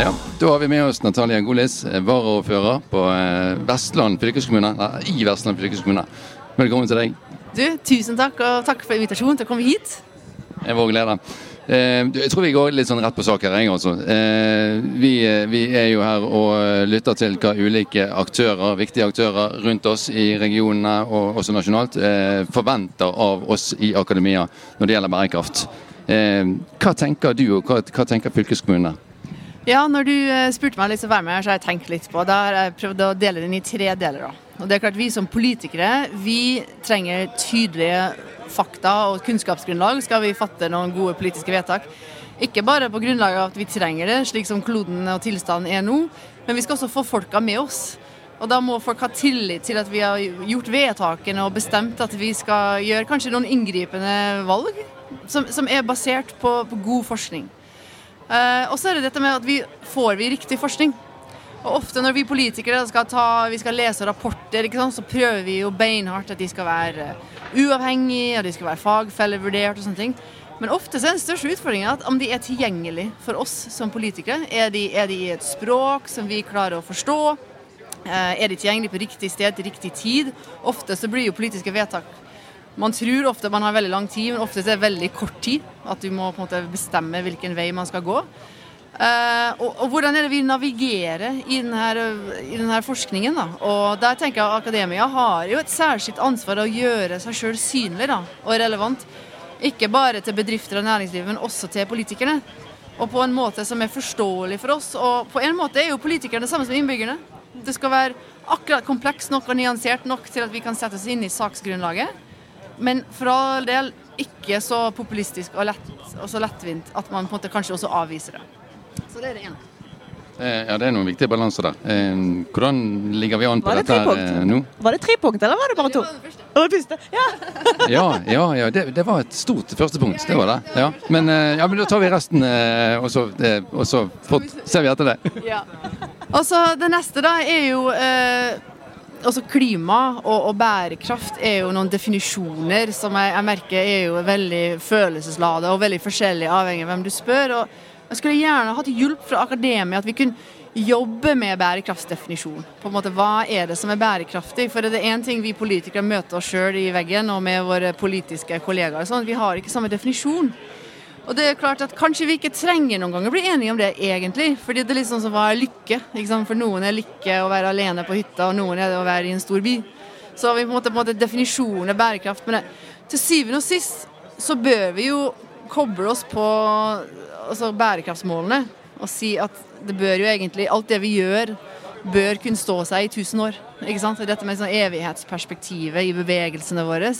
Ja, Da har vi med oss Natalia Golis, varaordfører på eh, Vestland fylkeskommune. Nei, I Vestland fylkeskommune. Velkommen til deg. Du, tusen takk, og takk for invitasjonen til å komme hit. Jeg vår glede. Eh, jeg tror vi går litt sånn rett på sak her, jeg også. Eh, vi, vi er jo her og lytter til hva ulike aktører, viktige aktører rundt oss i regionene og også nasjonalt forventer av oss i akademia når det gjelder bærekraft. Hva tenker du, og hva, hva tenker fylkeskommunene? Ja, når du eh, spurte meg å være med her, så har jeg tenkt litt på har jeg prøvd å dele den i tre deler. Og det er klart Vi som politikere vi trenger tydelige fakta og kunnskapsgrunnlag skal vi fatte noen gode politiske vedtak. Ikke bare på grunnlag av at vi trenger det, slik som kloden og tilstanden er nå, men vi skal også få folka med oss. Og da må folk ha tillit til at vi har gjort vedtakene og bestemt at vi skal gjøre kanskje noen inngripende valg som, som er basert på, på god forskning. Eh, og så er det dette med at vi får vi riktig forskning. Og ofte når vi politikere skal, ta, vi skal lese rapporter, sant, så prøver vi jo beinhardt at de skal være uavhengige, og de skal være fagfellevurdert og sånne ting. Men ofte er den største utfordringen at om de er tilgjengelige for oss som politikere. Er de, er de i et språk som vi klarer å forstå? Eh, er de tilgjengelige på riktig sted til riktig tid? Ofte så blir jo politiske vedtak man tror ofte man har veldig lang tid, men ofte er det veldig kort tid. At du må på en måte bestemme hvilken vei man skal gå. Uh, og, og, hvordan er det vi navigerer i denne, i denne forskningen? da? Og der tenker jeg Akademia har jo et særskilt ansvar å gjøre seg sjøl synlig da, og relevant. Ikke bare til bedrifter og næringsliv, men også til politikerne. Og på en måte som er forståelig for oss. Og på en måte er jo politikerne det samme som innbyggerne. Det skal være akkurat kompleks nok og nyansert nok til at vi kan sette oss inn i saksgrunnlaget. Men for all del ikke så populistisk og, lett, og så lettvint at man på en måte kanskje også avviser det. Så det er det ene. Eh, ja, Det er noen viktige balanser der. Eh, hvordan ligger vi an på det dette her, eh, nå? Var det tre punkt, eller var det bare to? Det var det første. Ja. Ja, ja, ja det, det var et stort første punkt. Det var det. Ja. Men, ja, men da tar vi resten, eh, og så, og så fort, ser vi etter det. Ja. Og så det neste da er jo eh, altså Klima og, og, bærekraft er jo noen definisjoner som jeg, jeg merker er jo veldig følelseslade og veldig forskjellig avhengig av hvem du spør. og Jeg skulle gjerne hatt hjelp fra akademia, at vi kunne jobbe med bærekraftsdefinisjon. På en måte, Hva er det som er bærekraftig? For det er én ting vi politikere møter oss sjøl i veggen og med våre politiske kollegaer. sånn, Vi har ikke samme definisjon. Og det er klart at Kanskje vi ikke trenger noen gang å bli enige om det, egentlig. Fordi det er litt sånn som hva er lykke? For noen er lykke å være alene på hytta, og noen er det å være i en stor by. Så vi på en måte, definisjonen av bærekraft. Men til syvende og sist så bør vi jo koble oss på altså, bærekraftsmålene og si at det bør jo egentlig Alt det vi gjør, bør kunne stå seg i tusen år. Ikke sant? Dette med sånn evighetsperspektivet i bevegelsene våre.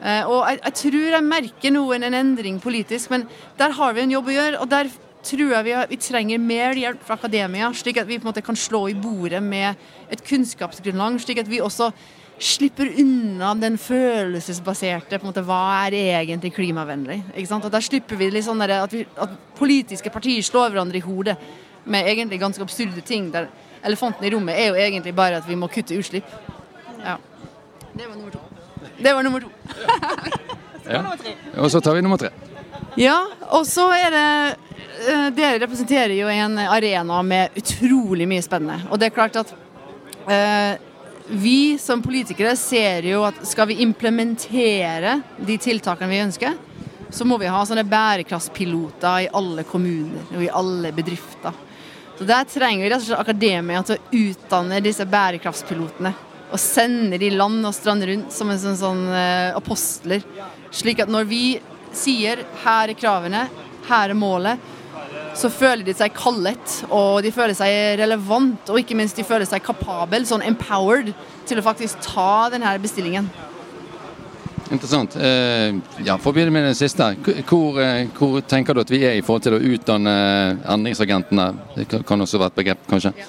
Uh, og jeg, jeg, tror jeg merker noen en endring politisk, men der har vi en jobb å gjøre. Og der tror jeg vi, vi trenger mer hjelp fra akademia, slik at vi på en måte kan slå i bordet med et kunnskapsgrunnlag. Slik at vi også slipper unna den følelsesbaserte på en måte, Hva er egentlig klimavennlig? Ikke sant? Og Der slipper vi litt sånn at, vi, at politiske partier slår hverandre i hodet med egentlig ganske absurde ting. der Elefanten i rommet er jo egentlig bare at vi må kutte utslipp. Ja. Det var nummer to. Det var nummer to. Ja. Og så tar vi nummer tre. Ja, og så er det eh, Dere representerer jo en arena med utrolig mye spennende. Og det er klart at eh, vi som politikere ser jo at skal vi implementere de tiltakene vi ønsker, så må vi ha sånne bærekraftspiloter i alle kommuner og i alle bedrifter. Så Der trenger vi rett og slett akademia til å utdanne disse bærekraftspilotene og sender de land og strand rundt som en sånn, sånn uh, apostler. Slik at når vi sier 'her er kravene, her er målet', så føler de seg kallet, og de føler seg relevant, og ikke minst de føler seg kapabel, sånn empowered, til å faktisk ta denne bestillingen. Interessant. Uh, ja, For å begynne med den siste. Hvor, uh, hvor, tenker du at vi er i forhold til å utdanne endringsagentene? Det kan også være et begrep, kanskje? Ja.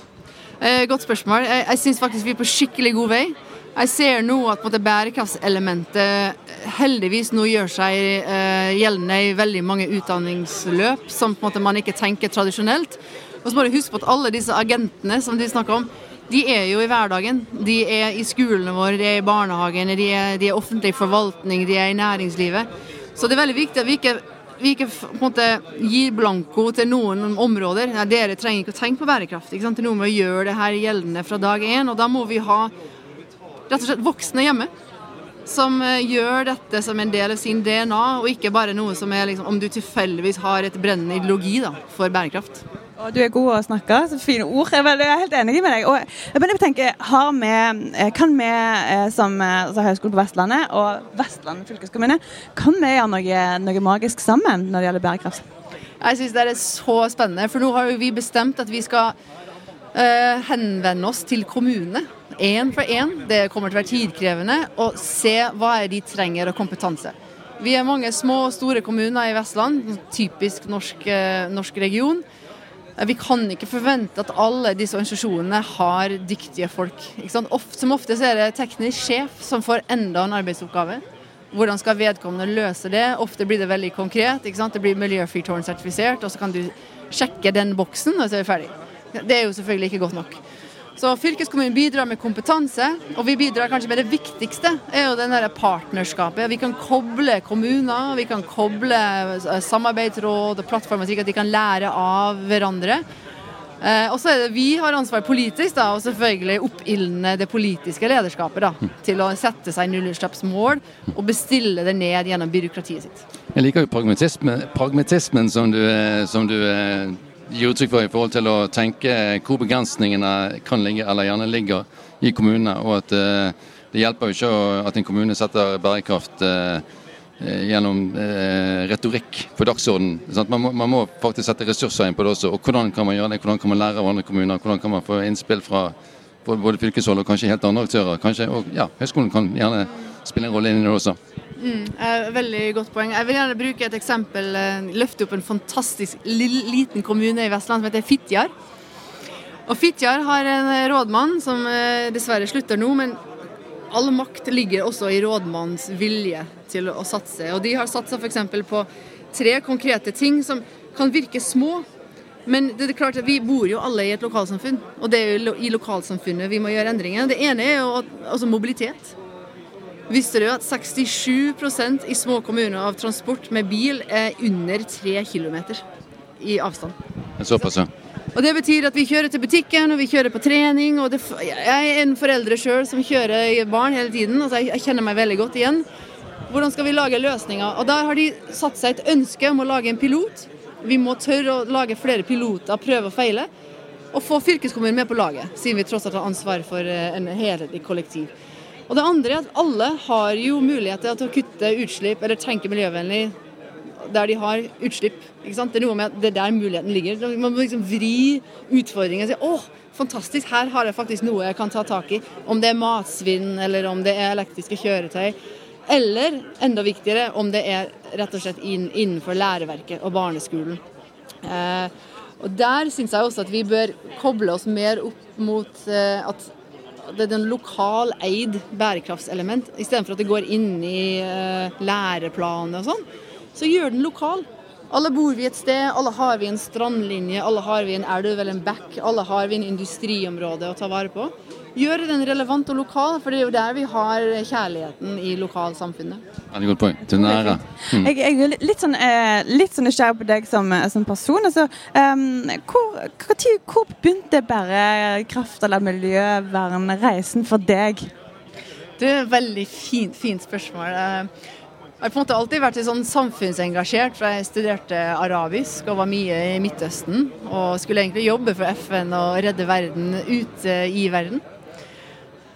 Eh, godt spørsmål. Jeg, jeg syns faktisk vi er på skikkelig god vei. Jeg ser nå at måte, bærekraftselementet heldigvis nå gjør seg eh, gjeldende i veldig mange utdanningsløp som måte man ikke tenker tradisjonelt. Og så må du huske på at alle disse agentene som de snakker om, de er jo i hverdagen. De er i skolene våre, de er i barnehagene, de er, er offentlig forvaltning, de er i næringslivet. Så det er veldig viktig at vi ikke, vi ikke på en måte gir blanko til noen områder. Ja, dere trenger ikke å tenke på bærekraft. Ikke sant? Det er noe med å gjøre det her gjeldende fra dag én. Og da må vi ha rett og slett voksne hjemme som eh, gjør dette som en del av sin DNA, og ikke bare noe som er liksom, om du tilfeldigvis har et brennende ideologi da, for bærekraft. Du er god å snakke. så Fine ord. Jeg er helt enig med deg. Og jeg tenker, vi, eh, Kan vi eh, som altså Høgskolen på Vestlandet og Vestland fylkeskommune kan vi gjøre noe, noe magisk sammen når det gjelder bærekraft? Jeg syns det er så spennende. For nå har vi bestemt at vi skal uh, henvende oss til kommunene én for én. Det kommer til å være tidkrevende. Og se hva er de trenger av kompetanse. Vi er mange små og store kommuner i Vestland, typisk norsk, eh, norsk region. Vi kan ikke forvente at alle disse organisasjonene har dyktige folk. Som ofte så er det teknisk sjef som får enda en arbeidsoppgave. Hvordan skal vedkommende løse det? Ofte blir det veldig konkret. Det blir miljøfyrtårn-sertifisert, og så kan du sjekke den boksen, og så er vi ferdig. Det er jo selvfølgelig ikke godt nok. Så fylkeskommunen bidrar med kompetanse, og vi bidrar kanskje med det viktigste, er jo det partnerskapet. Vi kan koble kommuner, vi kan koble eh, samarbeidsråd og plattformer slik at de kan lære av hverandre. Eh, og så er det vi har ansvar politisk, da, og selvfølgelig oppildne det politiske lederskapet da, til å sette seg nullutslippsmål og bestille det ned gjennom byråkratiet sitt. Jeg liker jo pragmatisme, pragmatismen som du, eh, som du gir uttrykk for i forhold til å tenke hvor begrensningene kan ligge, eller gjerne ligger i kommunene. Og at uh, det hjelper jo ikke at en kommune setter bærekraft uh, gjennom uh, retorikk på dagsordenen. Man må, faktisk sette ressurser inn på det også. Og hvordan kan man gjøre det? Hvordan kan man lære av andre kommuner? Hvordan kan man få innspill fra både fylkeshold og kanskje helt andre aktører? Kanskje, og ja, Høgskolen kan gjerne spille en rolle inn i det også. Mm, veldig godt poeng. Jeg vil gjerne bruke et eksempel. Eh, løfte opp en fantastisk liten kommune i Vestland som heter Fitjar. Og Fitjar har en rådmann som eh, dessverre slutter nå, men all makt ligger også i rådmannens vilje til å satse. Og de har satsa f.eks. på tre konkrete ting som kan virke små. Men det er klart at vi bor jo alle i et lokalsamfunn, og det er jo i lokalsamfunnet vi må gjøre endringer. Det ene er jo altså mobilitet. Visste du at 67% i små kommuner av transport med bil er under 3 km i avstand? Såpass, ja. Og Det betyr at vi kjører til butikken og vi kjører på trening. og det, Jeg er en foreldre sjøl som kjører barn hele tiden, altså jeg, jeg kjenner meg veldig godt igjen. Hvordan skal vi lage løsninger? Og Der har de satt seg et ønske om å lage en pilot. Vi må tørre å lage flere piloter, prøve og feile. Og få fylkeskommunen med på laget, siden vi tross alt har ansvar for eh, en helhetlig kollektiv. Og det andre er at alle har jo muligheter til å kutte utslipp eller tenke miljøvennlig der de har utslipp. Ikke sant? Det er noe med at det er der muligheten ligger. Man må liksom vri utfordringen og si åh, fantastisk, her har jeg faktisk noe jeg kan ta tak i. Om det er matsvinn eller om det er elektriske kjøretøy. Eller enda viktigere, om det er rett og slett innenfor læreverket og barneskolen. Eh, og Der syns jeg også at vi bør koble oss mer opp mot eh, at det er en lokal eid bærekraftselement. Istedenfor at det går inn i uh, læreplaner og sånn, så gjør den lokal. Alle bor vi et sted, alle har vi en strandlinje, alle har vi en elv eller en bekk, alle har vi en industriområde å ta vare på gjøre den relevant og lokal, for det er jo der vi har kjærligheten i lokalsamfunnet. Veldig godt poeng. Til nære. Mm. Jeg, jeg, er litt sånn, eh, litt sånn nysgjerrig på deg som, eh, som person. Altså, um, hvor, hvor, hvor, begynte bærekraft- eller miljøvernreisen for deg? Det er et veldig fint, fint spørsmål. Eh, jeg har på en måte alltid vært sånn samfunnsengasjert, for jeg studerte arabisk og var mye i Midtøsten. Og skulle egentlig jobbe for FN og redde verden ute i verden.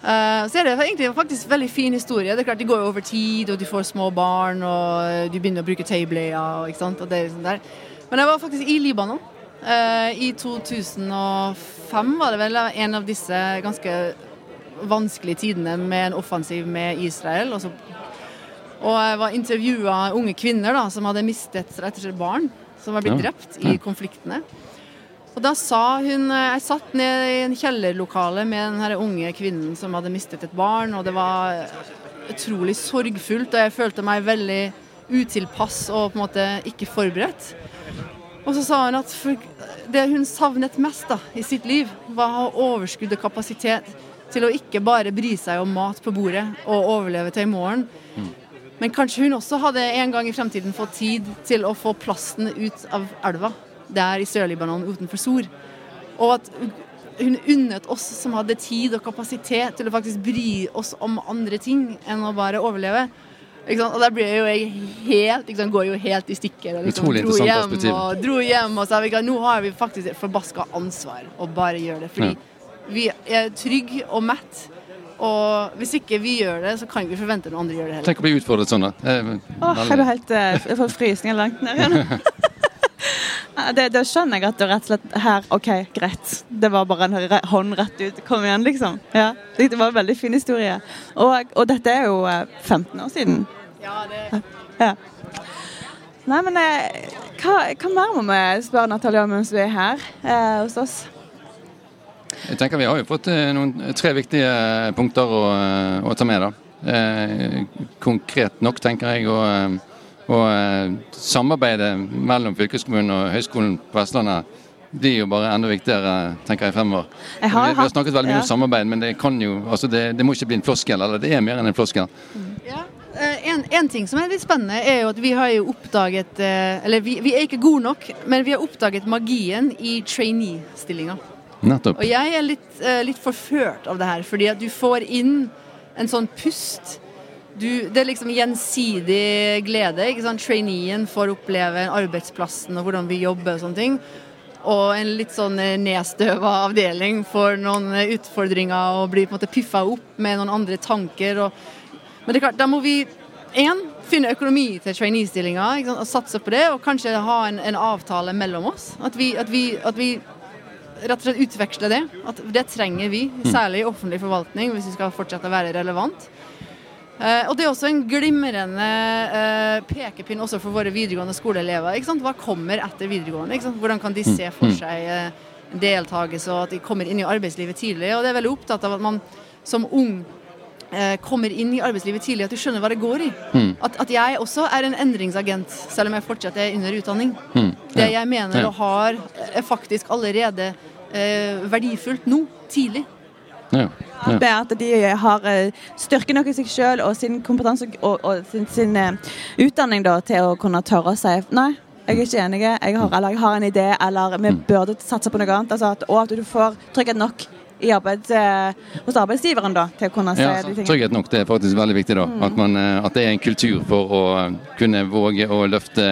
Uh, så er det egentlig faktisk veldig fin historie. Det er klart De går jo over tid, og de får små barn, og de begynner å bruke tøybleier. ikke sant? Og det er sånn der. Men jeg var faktisk i Libanon. Uh, I 2005 var det vel en av disse ganske vanskelige tidene med en offensiv med Israel. Og så og jeg var intervjua unge kvinner da, som hadde mistet rett og slett barn, som var blitt drept i konfliktene. Og da sa hun eh, Jeg satt ned i en kjellerlokale med den her unge kvinnen som hadde mistet et barn, og det var utrolig sorgfullt, og jeg følte meg veldig utilpass og på en måte ikke forberedt. Og så sa hun at det hun savnet mest da, i sitt liv, var å ha overskudd og kapasitet til å ikke bare bry seg om mat på bordet og overleve til i morgen. Men kanskje hun også hadde en gang i fremtiden fått tid til å få plasten ut av elva der i Sør-Libanon utenfor Sor. Og at hun unnet oss som hadde tid og kapasitet til å faktisk bry oss om andre ting enn å bare overleve. Og da ble jo jeg helt, liksom, går jo helt i stykker. Og liksom, dro, hjem og, dro hjem og sa at nå har vi faktisk et forbaska ansvar å bare gjøre det. Fordi ja. vi er trygge og mett. Og hvis ikke vi gjør det, så kan vi forvente noen andre gjør det heller. Tenk å bli utfordret sånn, da. Åh, jeg blir helt uh, Jeg får frysninger langt ned igjen. det, det, skjønner jeg at det rett og slett her OK, greit. Det var bare en hånd rett ut. Kom igjen, liksom. Ja, det var en veldig fin historie. Og, og dette er jo 15 eh, år siden. Ja, det ja. Nei, men eh, hva, hva, mer må vi spørre Natalia om mens du er her eh, hos oss? Jeg tenker Vi har jo fått eh, noen, tre viktige punkter å, å ta med. da. Eh, konkret nok, tenker jeg. og og eh, samarbeidet mellom fylkeskommunen og Høgskolen på Vestlandet blir jo bare enda viktigere, tenker jeg fremover. Jeg har, vi, vi, har snakket veldig mye ja. om samarbeid, men det kan jo, altså det, det, må ikke bli en floskel. Eller det er mer enn en floskel. Ja. Eh, en, en, ting som er litt spennende, er jo at vi har jo oppdaget eh, Eller vi, vi er ikke gode nok, men vi har oppdaget magien i trainee-stillinga. Nettopp. Og jeg er litt, litt forført av det her, fordi at du får inn en sånn pust du, det er liksom gjensidig glede. ikke sant? Traineen får oppleve arbeidsplassen og hvordan vi jobber og sånne ting. Og en litt sånn nedstøva avdeling får noen utfordringer og blir på en måte piffa opp med noen andre tanker. Og, men det er klart, da må vi én finne økonomi til trainee-stillinga og satse på det. Og kanskje ha en, en avtale mellom oss. At vi, at, vi, at vi, rett og slett utveksler det. At det trenger vi, mm. særlig i offentlig forvaltning, hvis vi skal fortsette å være relevant. Uh, og Det er også en glimrende eh, pekepinn også for våre videregående skoleelever. Hva kommer etter videregående? Hvordan kan de mm. se for mm. seg eh, deltakelse og at de kommer inn i arbeidslivet tidlig? Og det er veldig opptatt av at man som ung kommer inn i arbeidslivet tidlig, at du skjønner hva det går i. Mm. At, at, jeg også er en endringsagent, selv om jeg fortsatt er under utdanning. Mm. Ja. Det jeg mener og har, er faktisk allerede verdifullt nå, tidlig. Ja. Ja. Det at de har eh, styrke nok i seg selv og sin kompetanse og, og sin, sin uh, utdanning da, til å kunne tørre å si nei. Jeg er ikke enig, jeg har, eller jeg har en idé, eller vi mm. burde satse på noe annet. Altså at, og at du får trygghet nok i arbeid, uh, hos arbeidsgiveren da, til å kunne se ja, de tingene. Trygghet nok, det er faktisk veldig viktig. da. Mm. At, man, at, det er en kultur for å kunne våge å løfte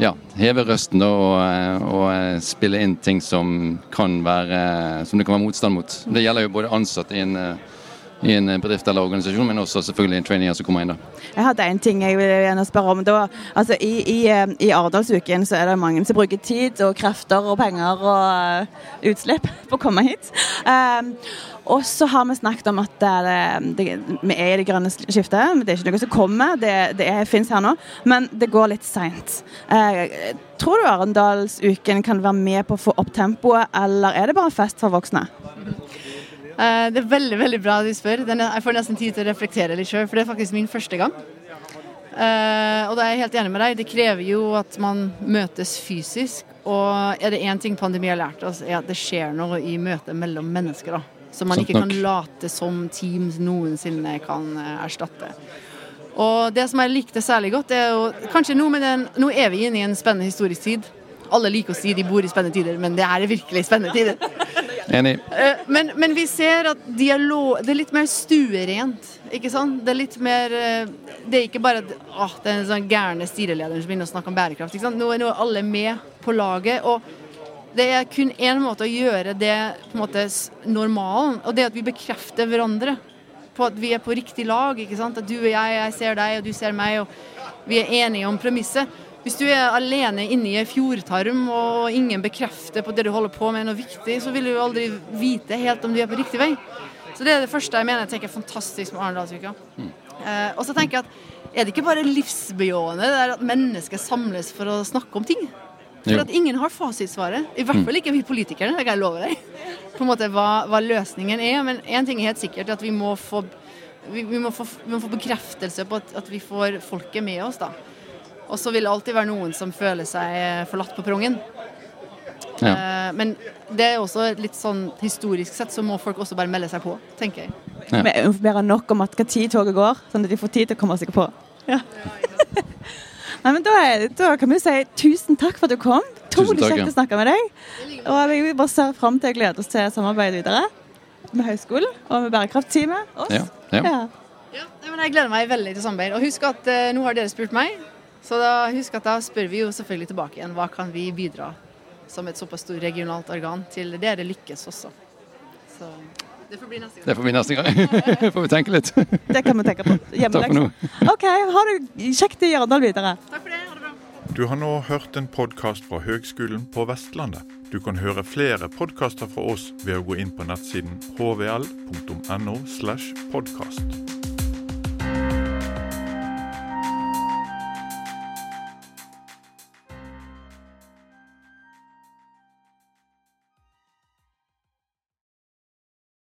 ja, heve røsten og, eh, og, eh, spille inn ting som, kan være, som det kan være motstand mot. Det gjelder jo både ansatte i en, eh, i en bedrift eller organisasjon, men også selvfølgelig en trainee som kommer inn. da. Jeg hadde en ting jeg vil gjerne spørre om. Da, altså, I i, i Arendalsuken så er det mange som bruker tid og krefter og penger og utslipp på å komme hit. Um, og så har vi snakket om at det, det, vi er i det grønne skiftet. men Det er ikke noe som kommer, det, det fins her nå. Men det går litt seint. Eh, tror du Arendalsuken kan være med på å få opp tempoet, eller er det bare fest for voksne? Eh, det er veldig veldig bra du spør. jeg får nesten tid til å reflektere litt sjøl, for det er faktisk min første gang. Uh, og da er jeg helt enig med deg. Det krever jo at man møtes fysisk. Og er det én ting pandemi har lært oss, er at det skjer noe i møtet mellom mennesker. da. Som man ikke kan late som Teams noensinne kan eh, erstatte. Og det som jeg likte særlig godt, er jo kanskje nå med den Nå er vi inne i en spennende historisk tid. Alle liker å si de bor i spennende tider, men det er virkelig spennende tider. Enig. Eh, men, men, vi ser at dialog Det er litt mer stuerent, ikke sant? Det er litt mer eh, Det er ikke bare at åh, det er en sånn gærne styrelederen som begynner å snakke om bærekraft. Ikke sant? Nå er, nå alle med på laget. og det er kun én måte å gjøre det på en måte normalen, og det at vi bekrefter hverandre på at vi er på riktig lag. ikke sant? At du og jeg, jeg ser deg, og du ser meg, og vi er enige om premisset. Hvis du er alene inne i en fjordtarm og ingen bekrefter på at det du holder på med, er noe viktig, så vil du aldri vite helt om du er på riktig vei. Så det er det første jeg mener jeg tenker er fantastisk med Arendalsuka. Mm. Eh, og så tenker jeg at er det ikke bare livsbejaende det er at mennesker samles for å snakke om ting? For Jo. at ingen har fasitsvaret. I hvert fall ikke vi politikere, det kan jeg love deg. På en måte hva, hva løsningen er. Men én ting er helt sikkert, at vi må få, vi, vi må få, vi må få bekreftelse på at, at vi får folket med oss, da. Og så vil det alltid være noen som føler seg forlatt på prongen. Ja. Eh, Men det er også litt sånn historisk sett så må folk også bare melde seg på, tenker jeg. Ja. Vi informerer nok om at hva tid toget går, sånn at de får tid til å komme seg på. Ja. Nei, men da, er, da kan vi jo si tusen takk for at du kom. Tusen Utrolig kjekt ja. å snakke med deg. Og vi bare ser fram til å glede oss til samarbeidet videre med høyskolen og med bærekraftteamet. Oss. Ja, ja. Ja. Ja, men Jeg gleder meg veldig til samarbeid. Og husk at eh, nå har dere spurt meg, så da, husk at da spør vi jo selvfølgelig tilbake igjen hva kan vi bidra som et såpass stort regionalt organ til dere lykkes også. Så det får bli neste gang. Det får bli neste gang. får vi tenke litt. Det kan vi tenke på. Takk for nå. OK, ha det kjekt i Arendal videre. Takk for det. Ha det bra. Du har nå hørt en podkast fra Høgskolen på Vestlandet. Du kan høre flere podkaster fra oss ved å gå inn på nettsiden hvl.no. slash podkast.